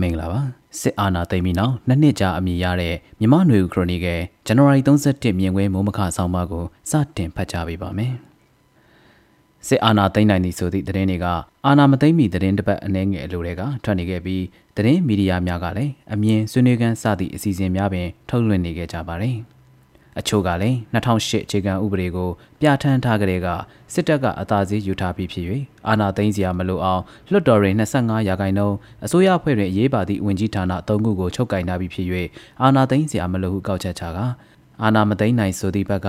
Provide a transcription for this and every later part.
မင်္ဂလာပါစစ်အာဏာသိမ်းပြီးနောက်နှစ်နှစ်ကြာအမည်ရတဲ့မြမနွေဦးခရိုနီကယ်ဇန်နဝါရီ31မြင်ကွင်းမိုးမခဆောင်းပါးကိုစတင်ဖတ်ကြားပေးပါမယ်စစ်အာဏာသိမ်းနိုင်သည်ဆိုသည့်သတင်းတွေကအာဏာမသိမ်းမီသတင်းတစ်ပတ်အနည်းငယ်အလိုတွေကထွက်နေခဲ့ပြီးသတင်းမီဒီယာများကလည်းအမြင်ဆွေးနွေးခန်းစသည့်အစီအစဉ်များပင်ထုတ်လွှင့်နေခဲ့ကြပါတယ်။ အချို့ကလည်း2008အခြေခံဥပဒေကိုပြဋ္ဌာန်းထားကြတဲ့ကစစ်တပ်ကအသာစီးယူထားပြီးဖြစ်၍အာဏာသိမ်းစရာမလိုအောင်လွှတ်တော်တွင်25ရာခိုင်နှုန်းအစိုးရအဖွဲ့တွင်အရေးပါသည့်ဝင်ကြီးဌာန၃ခုကိုချုပ်ကင်ထားပြီးဖြစ်၍အာဏာသိမ်းစရာမလိုဟုကောက်ချက်ချကအာနာမသိမ်းနိုင်ဆိုသည့်ဘက်က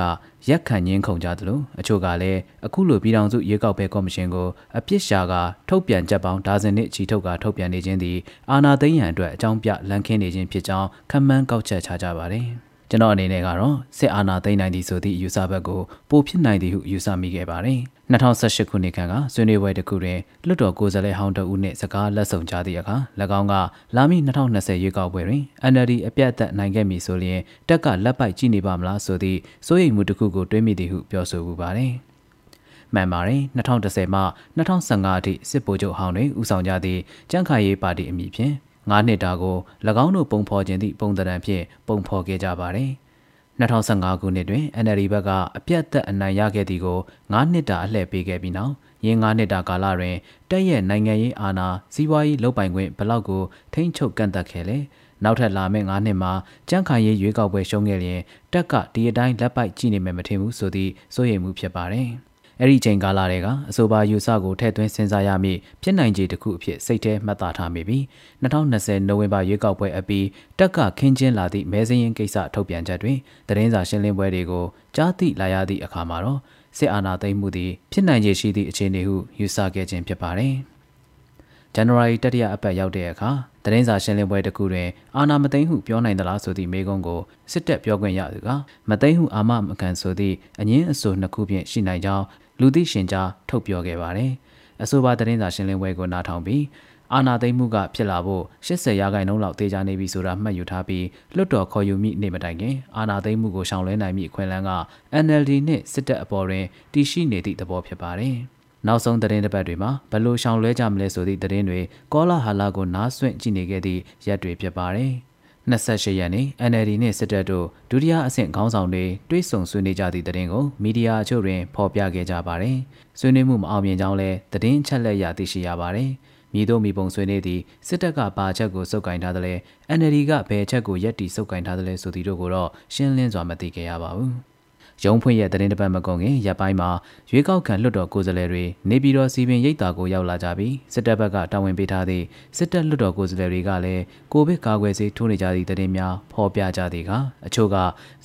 ရက်ခံရင်းခုန်ကြသလိုအချို့ကလည်းအခုလိုပြည်ထောင်စုရွေးကောက်ပွဲကော်မရှင်ကိုအပြစ်ရှာကထုတ်ပြန်ချက်ပေါင်းဒါဇင်နှစ်ချီထုတ်ကထုတ်ပြန်နေခြင်းသည်အာနာသိမ်းရန်အတွက်အကြောင်းပြလန်ခင်းနေခြင်းဖြစ်ကြောင်းခန့်မှန်းကောက်ချက်ချကြပါတယ်။ ကျွန်တော်အနေနဲ့ကတော့စစ်အာဏာသိမ်းနိုင်သည်ဆိုသည့်အယူဆဘက်ကိုပိုဖြစ်နိုင်သည်ဟုယူဆမိခဲ့ပါတယ်။2018ခုနှစ်ခန့်ကဆွေးနွေးပွဲတစ်ခုတွင်လွတ်တော်ကိုယ်စားလှယ်ဟောင်းတဦးနှင့်စကားလက်ဆောင်ကြသည့်အခါ၎င်းကလာမည့်2020ရွေးကောက်ပွဲတွင် NLD အပြတ်အသတ်နိုင်ခဲ့မည်ဆိုလျှင်တက်ကလက်ပိုက်ကြည့်နေပါမလားဆိုသည့်စိုးရိမ်မှုတစ်ခုကိုတွေးမိသည်ဟုပြောဆိုပူပါတယ်။မှန်ပါတယ်2010မှ2015အထိစစ်ဗိုလ်ချုပ်ဟောင်းတွေဦးဆောင်ကြသည့်ကြံ့ခိုင်ရေးပါတီအမည်ဖြင့် 9နှစ်တာကို၎င်းတို့ပုံဖော်ခြင်းသည့်ပုံသဏ္ဍာန်ဖြင့်ပုံဖော်ခဲ့ကြပါတယ်။2015ခုနှစ်တွင် NLD ဘက်ကအပြတ်သက်အနိုင်ရခဲ့သည်ကို9နှစ်တာအလှည့်ပေးခဲ့ပြီးနောက်ရင်း9နှစ်တာကာလတွင်တက်ရဲ့နိုင်ငံရေးအာဏာစီးပွားရေးလုပ်ပိုင်ခွင့်ဘလောက်ကိုထိန်းချုပ်ကန့်သတ်ခဲ့လဲနောက်ထပ်လာမယ့်9နှစ်မှာကြန့်ခိုင်ရေးရွေးကောက်ပွဲရှုံးခဲ့ရင်တက်ကဒီအတိုင်းလက်ပိုက်ကြည့်နေမယ်မထင်ဘူးဆိုသည့်စိုးရိမ်မှုဖြစ်ပါတယ်။ အဲ့ဒီချိန်ကာလတွေကအဆိုပါယူဆကိုထည့်သွင်းစဉ်းစားရမည့်ဖြစ်နိုင်ခြေတစ်ခုအဖြစ်စိတ်ထဲမှတ်သားထားမိပြီး2020နိုဝင်ဘာရွေးကောက်ပွဲအပြီးတက်ကခင်းကျင်းလာသည့်မဲစင်းရင်ကိစ္စထုတ်ပြန်ချက်တွင်သတင်းစာရှင်းလင်းပွဲတွေကိုကြားသိလာရသည့်အခါမှာတော့စစ်အာဏာသိမ်းမှုသည်ဖြစ်နိုင်ခြေရှိသည့်အခြေအနေဟုယူဆခဲ့ခြင်းဖြစ်ပါတယ်။ ဇန်နဝါရီတတိယအပတ်ရောက်တဲ့အခါသတင်းစာရှင်းလင်းပွဲတစ်ခုတွင်အာနာမသိန်းဟုပြောနိုင်သလားဆိုသည့်မေးခွန်းကိုစစ်တပ်ပြောခွင့်ရသူကမသိန်းဟုအာမမကန်ဆိုသည့်အငင်းအဆိုနှစ်ခုဖြင့်ရှိနိုင်ကြောင်းလူသိရှင်ကြားထုတ်ပြောခဲ့ပါတယ်။အဆိုပါသတင်းစာရှင်းလင်းပွဲကိုနားထောင်ပြီးအာနာသိမ့်မှုကဖြစ်လာဖို့80ရာခိုင်နှုန်းလောက်တေချာနေပြီဆိုတာမှတ်ယူထားပြီးလွတ်တော်ခေါ်ယူမိနေမတိုင်ခင်အာနာသိမ့်မှုကိုရှောင်လွှဲနိုင်မိအခွင့်အလမ်းက NLD နဲ့စစ်တပ်အပေါ်တွင်တည်ရှိနေသည့်သဘောဖြစ်ပါတယ်။ နောက်ဆုံးသတင်းတစ်ပတ်တွေမှာဘလို့ရှောင်လွှဲကြမလဲဆိုသည့်သတင်းတွေကောလာဟာလာကိုနားဆွင့်ကြည့်နေခဲ့သည့်ရက်တွေဖြစ်ပါတယ်။28ရက်နေ့ NLD နှင့်စစ်တပ်တို့ဒုတိယအဆင့်ခေါင်းဆောင်တွေတွဲဆုံဆွေးနွေးကြသည့်တဲ့ရင်ကိုမီဒီယာအချို့တွင်ဖော်ပြခဲ့ကြပါတယ်။ဆွေးနွေးမှုမအောင်မြင်ကြောင်းလည်းသတင်းချက်လက်ရသိရှိရပါတယ်။မြည်တို့မိပုံဆွေးနွေးသည့်စစ်တပ်ကဘာချက်ကိုစုပ်ကင်ထားသလဲ NLD ကဘယ်ချက်ကိုရက်တီစုပ်ကင်ထားသလဲဆိုသည်တို့ကိုတော့ရှင်းလင်းစွာမသိခဲ့ရပါဘူး။ ရုံးဖွင့်ရဲ့သတင်းတစ်ပတ်မကုန်ခင်ရပ်ပိုင်းမှာရွေးကောက်ခံလွှတ်တော်ကိုယ်စားလှယ်တွေနေပြည်တော်စီပင်ရိပ်သာကိုရောက်လာကြပြီးစစ်တပ်ဘက်ကတာဝန်ပေးထားသည့်စစ်တပ်လွှတ်တော်ကိုယ်စားလှယ်တွေကလည်းကိုဗစ်ကာကွယ်ဆေးထိုးနေကြသည့်သတင်းများဖော်ပြကြသည်ကအချို့က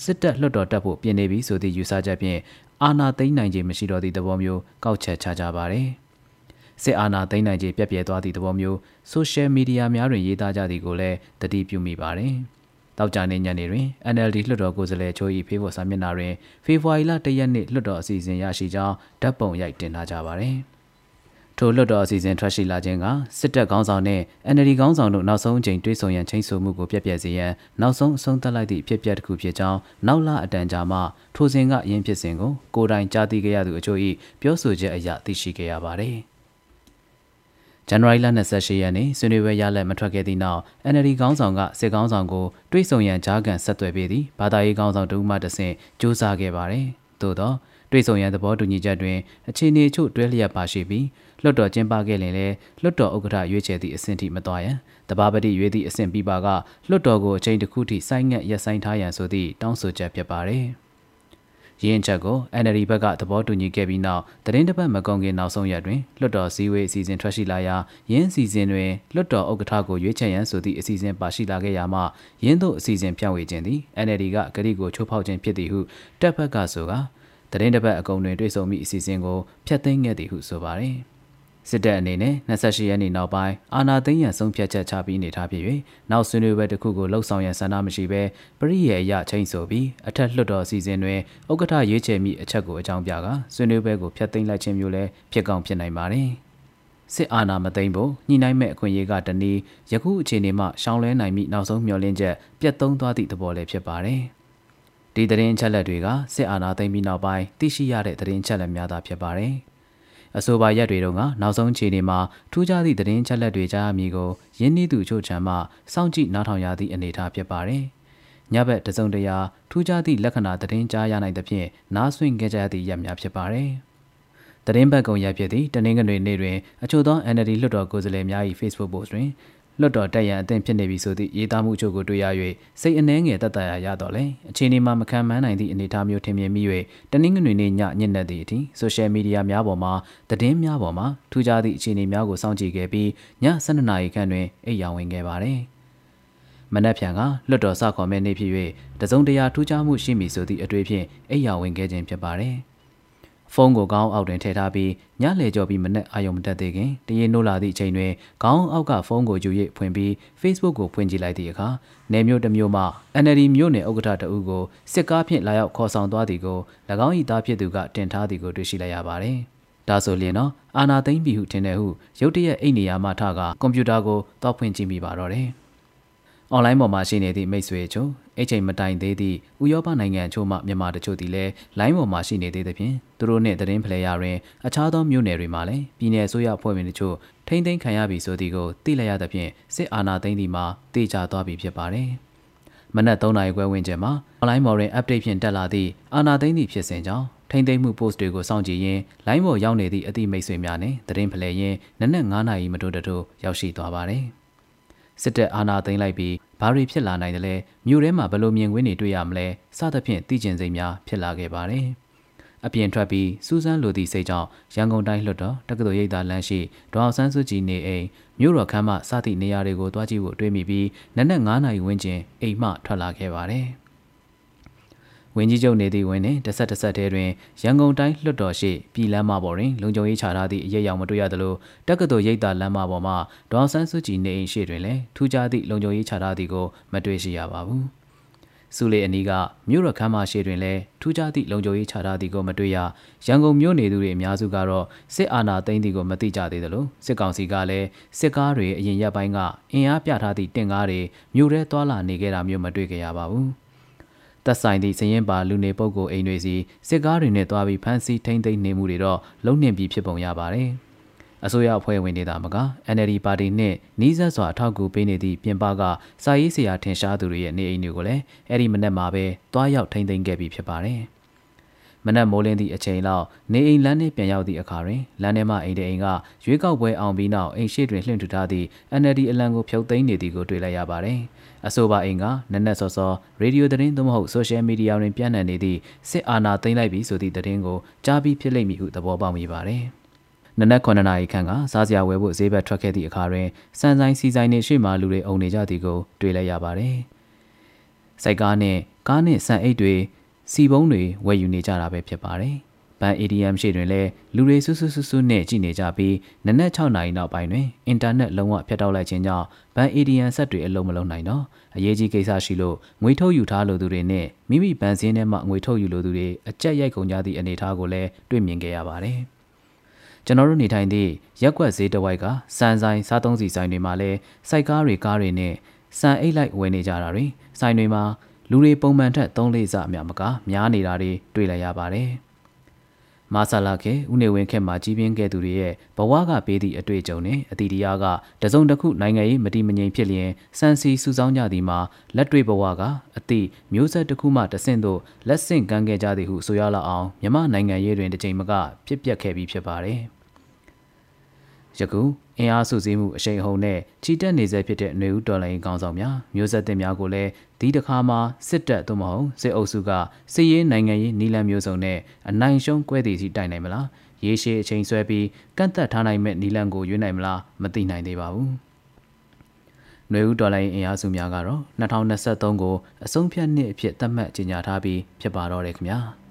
စစ်တပ်လွှတ်တော်တက်ဖို့ပြင်နေပြီဆိုသည့်ယူဆချက်ဖြင့်အာဏာသိမ်းနိုင်ခြင်းမရှိတော့သည့်သဘောမျိုးကောက်ချက်ချကြပါတယ်စစ်အာဏာသိမ်းနိုင်ခြင်းပြက်ပြဲသွားသည့်သဘောမျိုးဆိုရှယ်မီဒီယာများတွင်ရေးသားကြသည်ကိုလည်းတတိပြုမိပါတယ်။ တောက်ကြနေညနေတွင် NLD လွှတ်တော်ကိုယ်စားလှယ်ချိုး၏ဖေဖော်စာမျက်နှာတွင်ဖေဖော်ဝါရီလ၁ရက်နေ့လွှတ်တော်အစီအစဉ်ရရှိကြောင်းဓာတ်ပုံရိုက်တင်ထားကြပါသည်။ထိုလွှတ်တော်အစီအစဉ်ထွက်ရှိလာခြင်းကစစ်တပ်ခေါင်းဆောင်နှင့် NLD ခေါင်းဆောင်တို့နောက်ဆုံးအကြိမ်တွေ့ဆုံရန်ချိန်ဆမှုကိုပြက်ပြက်စေရန်နောက်ဆုံးအဆုံးသတ်လိုက်သည့်ဖြစ်ပျက်တစ်ခုဖြစ်ကြောင်းနောက်လအတန်ကြာမှထိုစဉ်ကအရင်ဖြစ်စဉ်ကိုကိုယ်တိုင်ကြားသိခဲ့ရသူအချို့၏ပြောဆိုချက်အရသိရှိခဲ့ရပါသည်။ ဇန်နဝါရီလ28ရက်နေ့ဆွေးနွေးပွဲရလက်မထွက်ခဲ့သည့်နောက် NLD ခေါင်းဆောင်ကစစ်ခေါင်းဆောင်ကိုတွေးဆုံရန်ကြားကန်ဆက်သွယ်ပေးသည်ဘာသာရေးခေါင်းဆောင်တဦးမှတဆင့်စူးစမ်းခဲ့ပါတယ်။သို့သောတွေးဆုံရန်သဘောတူညီချက်တွင်အခြေအနေချို့တွဲလျက်ပါရှိပြီးလွတ်တော်ကျင်းပခဲ့ရင်လည်းလွတ်တော်ဥက္ကဋ္ဌရွေးချယ်သည့်အဆင့်ထိမသွားရန်တဘာပတိရွေးသည့်အဆင့်ပြီးပါကလွတ်တော်ကိုအချိန်တစ်ခုထိဆိုင်းငံ့ရပ်ဆိုင်းထားရန်ဆိုသည့်တောင်းဆိုချက်ဖြစ်ပါတယ်။ ရင်းချက်ကို NLD ဘက်ကသဘောတူညီခဲ့ပြီးနောက်သတင်းတစ်ပတ်မကုန်ခင်နောက်ဆုံးရက်တွင်လွှတ်တော်စည်းဝေးအစီအစဉ်ထွက်ရှိလာရာရင်းအစီအစဉ်တွင်လွှတ်တော်ဥက္ကဋ္ဌကိုရွေးချယ်ရန်ဆိုသည့်အစီအစဉ်ပါရှိလာခဲ့ရာမှရင်းတို့အစီအစဉ်ဖြန့်ဝေခြင်းသည် NLD ကဂရီကိုချိုးဖောက်ခြင်းဖြစ်သည်ဟုတပ်ဖက်ကဆိုကသတင်းတစ်ပတ်အကုန်တွင်တွေ့ဆုံမိအစီအစဉ်ကိုဖျက်သိမ်းခဲ့သည်ဟုဆိုပါသည် စစ်တပ်အနေနဲ့28ရက်နေ့နောက်ပိုင်းအာဏာသိမ်းရန်ဆုံးဖြတ်ချက်ချပြီးနေထားဖြစ်၍နောက်ဆွေးနွေးပွဲတစ်ခုကိုလှုပ်ဆောင်ရန်ဆန္ဒမရှိဘဲပရိယေအရချိန်ဆိုပြီးအထက်လွှတ်တော်အစည်းအဝေးတွင်ဥက္ကဋ္ဌရွေးချယ်မိအချက်ကိုအကြောင်းပြကာဆွေးနွေးပွဲကိုဖျက်သိမ်းလိုက်ခြင်းမျိုးလည်းဖြစ်ကောင်းဖြစ်နိုင်ပါတယ်။စစ်အာဏာမသိမ်းဖို့ညှိနှိုင်းမဲ့အခွင့်အရေးကတနည်းယခုအခြေအနေမှာရှောင်လွှဲနိုင်မိနောက်ဆုံးမျှော်လင့်ချက်ပြတ်သုံးသွားသည့်သဘောလည်းဖြစ်ပါတယ်။ဒီသတင်းချက်လက်တွေကစစ်အာဏာသိမ်းပြီးနောက်ပိုင်းသိရှိရတဲ့သတင်းချက်လက်များသာဖြစ်ပါတယ်။ အဆိုပါရက်တွေတုန်းကနောက်ဆုံးခြေနေမှာထူးခြားသည့်သတင်းချက်လက်တွေကြားရမည်ကိုယင်းနှီးသူချို့ချမ်းမှစောင့်ကြည့်နားထောင်ရသည့်အနေအထားဖြစ်ပါတယ်။ညဘက်တစုံတရာထူးခြားသည့်လက္ခဏာသတင်းကြားရနိုင်သဖြင့်နားဆွင့်ခဲ့ကြသည့်ရက်များဖြစ်ပါတယ်။သတင်းဘက်ကုံရက်ဖြစ်သည့်တနင်္ဂနွေနေ့တွင်အချို့သော NLD လွှတ်တော်ကိုယ်စားလှယ်များ၏ Facebook post တွင် လွတ်တော်တက်ရန်အသင့်ဖြစ်နေပြီဆိုသည့်ရေးသားမှုအချို့ကိုတွေ့ရ၍စိတ်အနှဲငယ်တက်တရာရတော့လေအခြေအနေမှာမခံမှန်းနိုင်သည့်အနေအထားမျိုးထင်မြင်မိ၍တနင်္ဂနွေနေ့ညညနေသည့်အထိဆိုရှယ်မီဒီယာများပေါ်မှာသတင်းများပေါ်မှာထူးခြားသည့်အခြေအနေများကိုစောင့်ကြည့်ခဲ့ပြီးည12နာရီခန့်တွင်အိပ်ယာဝင်ခဲ့ပါတယ်မနက်ဖြန်ကလွတ်တော်စခေါ်မဲ့နေ့ဖြစ်၍တစုံတရာထူးခြားမှုရှိမည်ဆိုသည့်အတွေ့ဖြင့်အိပ်ယာဝင်ခဲ့ခြင်းဖြစ်ပါတယ်။ ဖုန်းကိုခေါင်းအောက်တွင်ထည့်ထားပြီးညလေကြော်ပြီးမနက်အာရုံမတက်သေးခင်တရင်နိုးလာသည့်အချိန်တွင်ခေါင်းအောက်ကဖုန်းကိုယူ၍ဖွင့်ပြီး Facebook ကိုဖွင့်ကြည့်လိုက်သည့်အခါနယ်မြို့တစ်မြို့မှ NLD မြို့နယ်ဥက္ကဋ္ဌတဦးကိုစစ်ကားဖြင့်လာရောက်ခေါ်ဆောင်သွားသည်ကို၎င်း၏သားဖြစ်သူကတင်ထားသည်ကိုတွေ့ရှိလိုက်ရပါတယ်။ဒါဆိုလျင်တော့အာနာသိမ့်ပြီဟုထင်တယ်ဟုရုတ်တရက်အိတ်နေရမှထကကွန်ပျူတာကိုတောက်ဖွင့်ကြည့်မိပါတော့တယ်။အွန်လိုင်းပေါ်မှာရှိနေသည့်မိတ်ဆွေချို့ အချိန်မတိုင်သေးသည့်ဥရောပနိုင်ငံချို့မှမြန်မာတချို့သည်လည်းလိုင်းပေါ်မှာရှိနေသေးသဖြင့်သူတို့နှင့်သတင်းဖလှယ်ရာတွင်အခြားသောမြို့နယ်တွေမှာလည်းပြည်내အစိုးရအဖွဲ့ဝင်တချို့ထိမ့်သိမ်းခံရပြီဆိုသည်ကိုသိလိုက်ရသဖြင့်စစ်အာဏာသိမ်းသည်မှာတေချာသွားပြီဖြစ်ပါတယ်။မနက်3နာရီခွဲဝန်းကျင်မှာအွန်လိုင်းပေါ်တွင် update ဖြင့်တက်လာသည့်အာဏာသိမ်းသည့်ဖြစ်စဉ်ကြောင့်ထိမ့်သိမ်းမှု post တွေကိုစောင့်ကြည့်ရင်းလိုင်းပေါ်ရောက်နေသည့်အသည့်မိတ်ဆွေများနဲ့သတင်းဖလှယ်ရင်းနနက်9နာရီမတိုးတတိုးရောက်ရှိသွားပါတယ်။ စစ်တပ်အာဏာသိမ်းလိုက်ပြီးဘာတွေဖြစ်လာနိုင်တယ်လဲမြို့ထဲမှာဘလို့မြင်ကွင်းတွေတွေ့ရမလဲစသဖြင့်သိကျင်စိတ်များဖြစ်လာခဲ့ပါတယ်အပြင်ထွက်ပြီးစူးစမ်းလိုသည့်စိတ်ကြောင့်ရန်ကုန်တိုင်းလွှတ်တော်တက္ကသိုလ်ရိပ်သာလမ်းရှိဒေါအောင်ဆန်းစုကြည်နေအိမ်မြို့တော်ခမ်းမစသည့်နေရာတွေကိုတွားကြည့်ဖို့တွေးမိပြီးနနက်9နာရီဝန်းကျင်အိမ်မှထွက်လာခဲ့ပါတယ်။ ဝင်းကြီးချုပ်နေသည့်ဝင်းနှင့်တဆက်တဆက်ထဲတွင်ရန်ကုန်တိုင်းလွှတ်တော်ရှိပြည်လမ်းမပေါ်တွင်လုံခြုံရေးချထားသည့်အရေးအယံမတွေ့ရသလိုတက္ကသိုလ်ရိပ်သာလမ်းမပေါ်မှဒေါ်ဆန်းစုကြည်နေအိမ်ရှိတွင်လည်းထူးခြားသည့်လုံခြုံရေးချထားသည်ကိုမတွေ့ရှိရပါဘူး။စုလေအနီးကမြို့ရခမ်းမရှိတွင်လည်းထူးခြားသည့်လုံခြုံရေးချထားသည်ကိုမတွေ့ရရန်ကုန်မြို့နေသူတွေအများစုကတော့စစ်အာဏာသိမ်းသည်ကိုမသိကြသေးသလိုစစ်ကောင်စီကလည်းစစ်ကားတွေအရင်ရက်ပိုင်းကအင်အားပြထားသည့်တင်ကားတွေမြို့ထဲသွာလာနေခဲ့တာမျိုးမတွေ့ကြရပါဘူး။ သက်ဆိုင်သည့်စရင်ပါလူနေပုဂ္ဂိုလ်အိမ်တွေစီစစ်ကားတွေနဲ့တွားပြီးဖမ်းဆီးထိန်းသိမ်းနေမှုတွေတော့လုံနှင်ပြီးဖြစ်ပုံရပါတယ်။အစိုးရအဖွဲ့ဝင်တွေသာမက NLD ပါတီနှင့်နှီးဆက်စွာအထောက်အကူပေးနေသည့်ပြင်ပကစာရေးဆရာထင်ရှားသူတွေရဲ့နေအိမ်တွေကိုလည်းအဲ့ဒီမနက်မှာပဲတွားရောက်ထိန်းသိမ်းခဲ့ပြီးဖြစ်ပါတယ်။ မနက်မိုးလင်းသည့်အချိန်လောက်နေအိမ်လမ်းနှင့်ပြန်ရောက်သည့်အခါတွင်လမ်းထဲမှအိမ်တအိမ်ကရွေးကောက်ပွဲအောင်ပြီးနောက်အိမ်ရှိတွင်လှင့်ထူထားသည့် NLD အလံကိုဖြုတ်သိမ်းနေသည်ကိုတွေ့လိုက်ရပါတယ်။အဆိုပါအိမ်ကနက်နက်စောစောရေဒီယိုသတင်းသို့မဟုတ်ဆိုရှယ်မီဒီယာတွင်ပြန့်နှံ့နေသည့်စစ်အာဏာသိမ်းလိုက်ပြီဆိုသည့်သတင်းကိုကြားပြီးဖြစ်လိမ့်မည်ဟုသဘောပေါက်မိပါတယ်။နနက်9နာရီခန့်ကစားစရာဝယ်ဖို့ဈေးဘက်ထွက်ခဲ့သည့်အခါတွင်စံဆိုင်စီဆိုင်နှင့်ရှေ့မှလူတွေအုံနေကြသည်ကိုတွေ့လိုက်ရပါတယ်။စိုက်ကားနှင့်ကားနှင့်ဆန်အိတ်တွေ စီပုံးတွေဝယ်ယူနေကြတာပဲဖြစ်ပါတယ်။ဘဏ် ATM ရှိတွင်လည်းလူတွေဆူဆူဆူဆူနဲ့ကြည့်နေကြပြီးနနက်6နာရီနောက်ပိုင်းတွင်အင်တာနက်လုံးဝဖြတ်တောက်လိုက်ခြင်းကြောင့်ဘဏ် ATM ဆက်တွေအလုံးမလုံးနိုင်တော့အရေးကြီးကိစ္စရှိလို့ငွေထုတ်ယူထားလိုသူတွေနဲ့မိမိဘဏ်စင်းထဲမှငွေထုတ်ယူလိုသူတွေအကြက်ရိုက်ကုန်ကြသည့်အနေအထားကိုလည်းတွေ့မြင်ခဲ့ရပါတယ်။ကျွန်တော်တို့နေထိုင်သည့်ရက်ွက်ဈေးတဝိုက်ကစံဆိုင်စားသုံးစီဆိုင်တွေမှာလည်းစိုက်ကားတွေကားတွေနဲ့စံအိတ်လိုက်ဝယ်နေကြတာတွေဆိုင်တွေမှာ လူတွေပုံမှန်ထက်၃လေးစအများမကများနေတာတွေတွေ့လိုက်ရပါတယ်။မာဆာလာခေဦးနေဝင်းခေတ်မှာကြီးပြင်းခဲ့သူတွေရဲ့ဘဝကပေးသည့်အတွေ့အကြုံနဲ့အတီတရားကတစုံတစ်ခုနိုင်ငံရေးမတိမငြိမ်ဖြစ်လျင်စံစီစုဆောင်းကြသည်မှာလက်တွေ့ဘဝကအတိမျိုးဆက်တစ်ခုမှတဆင့်သို့လက်ဆင့်ကမ်းခဲ့ကြသည်ဟုဆိုရလောက်အောင်မြမနိုင်ငံရေးတွင်တစ်ချိန်မကဖြစ်ပျက်ခဲ့ပြီးဖြစ်ပါတယ်။ ယခုအင်အားစုစည်းမှုအရှိန်အဟုန်နဲ့ချီတက်နေဆဲဖြစ်တဲ့ຫນွေဦးတော်လိုင်းကောင်းဆောင်များမျိုးဆက်တင်များကိုလည်းဒီတစ်ခါမှာစစ်တပ်သို့မဟုတ်စစ်အုပ်စုကစစ်ရေးနိုင်ငံရေးနီလန်မျိုးစုံနဲ့အနိုင်ရှုံးကွဲတည်စီတိုင်နိုင်မလားရေရှည်အချိန်ဆွဲပြီးကန့်သက်ထားနိုင်မဲ့နီလန်ကိုရွေးနိုင်မလားမသိနိုင်သေးပါဘူးနွေဦးဒေါ်လာအင်အားစုများကတော့2023ကိုအဆုံးဖြတ်နှစ်အဖြစ်သတ်မှတ်ကြေညာထားပြီးဖြစ်ပါတော့တယ်ခင်ဗျာ။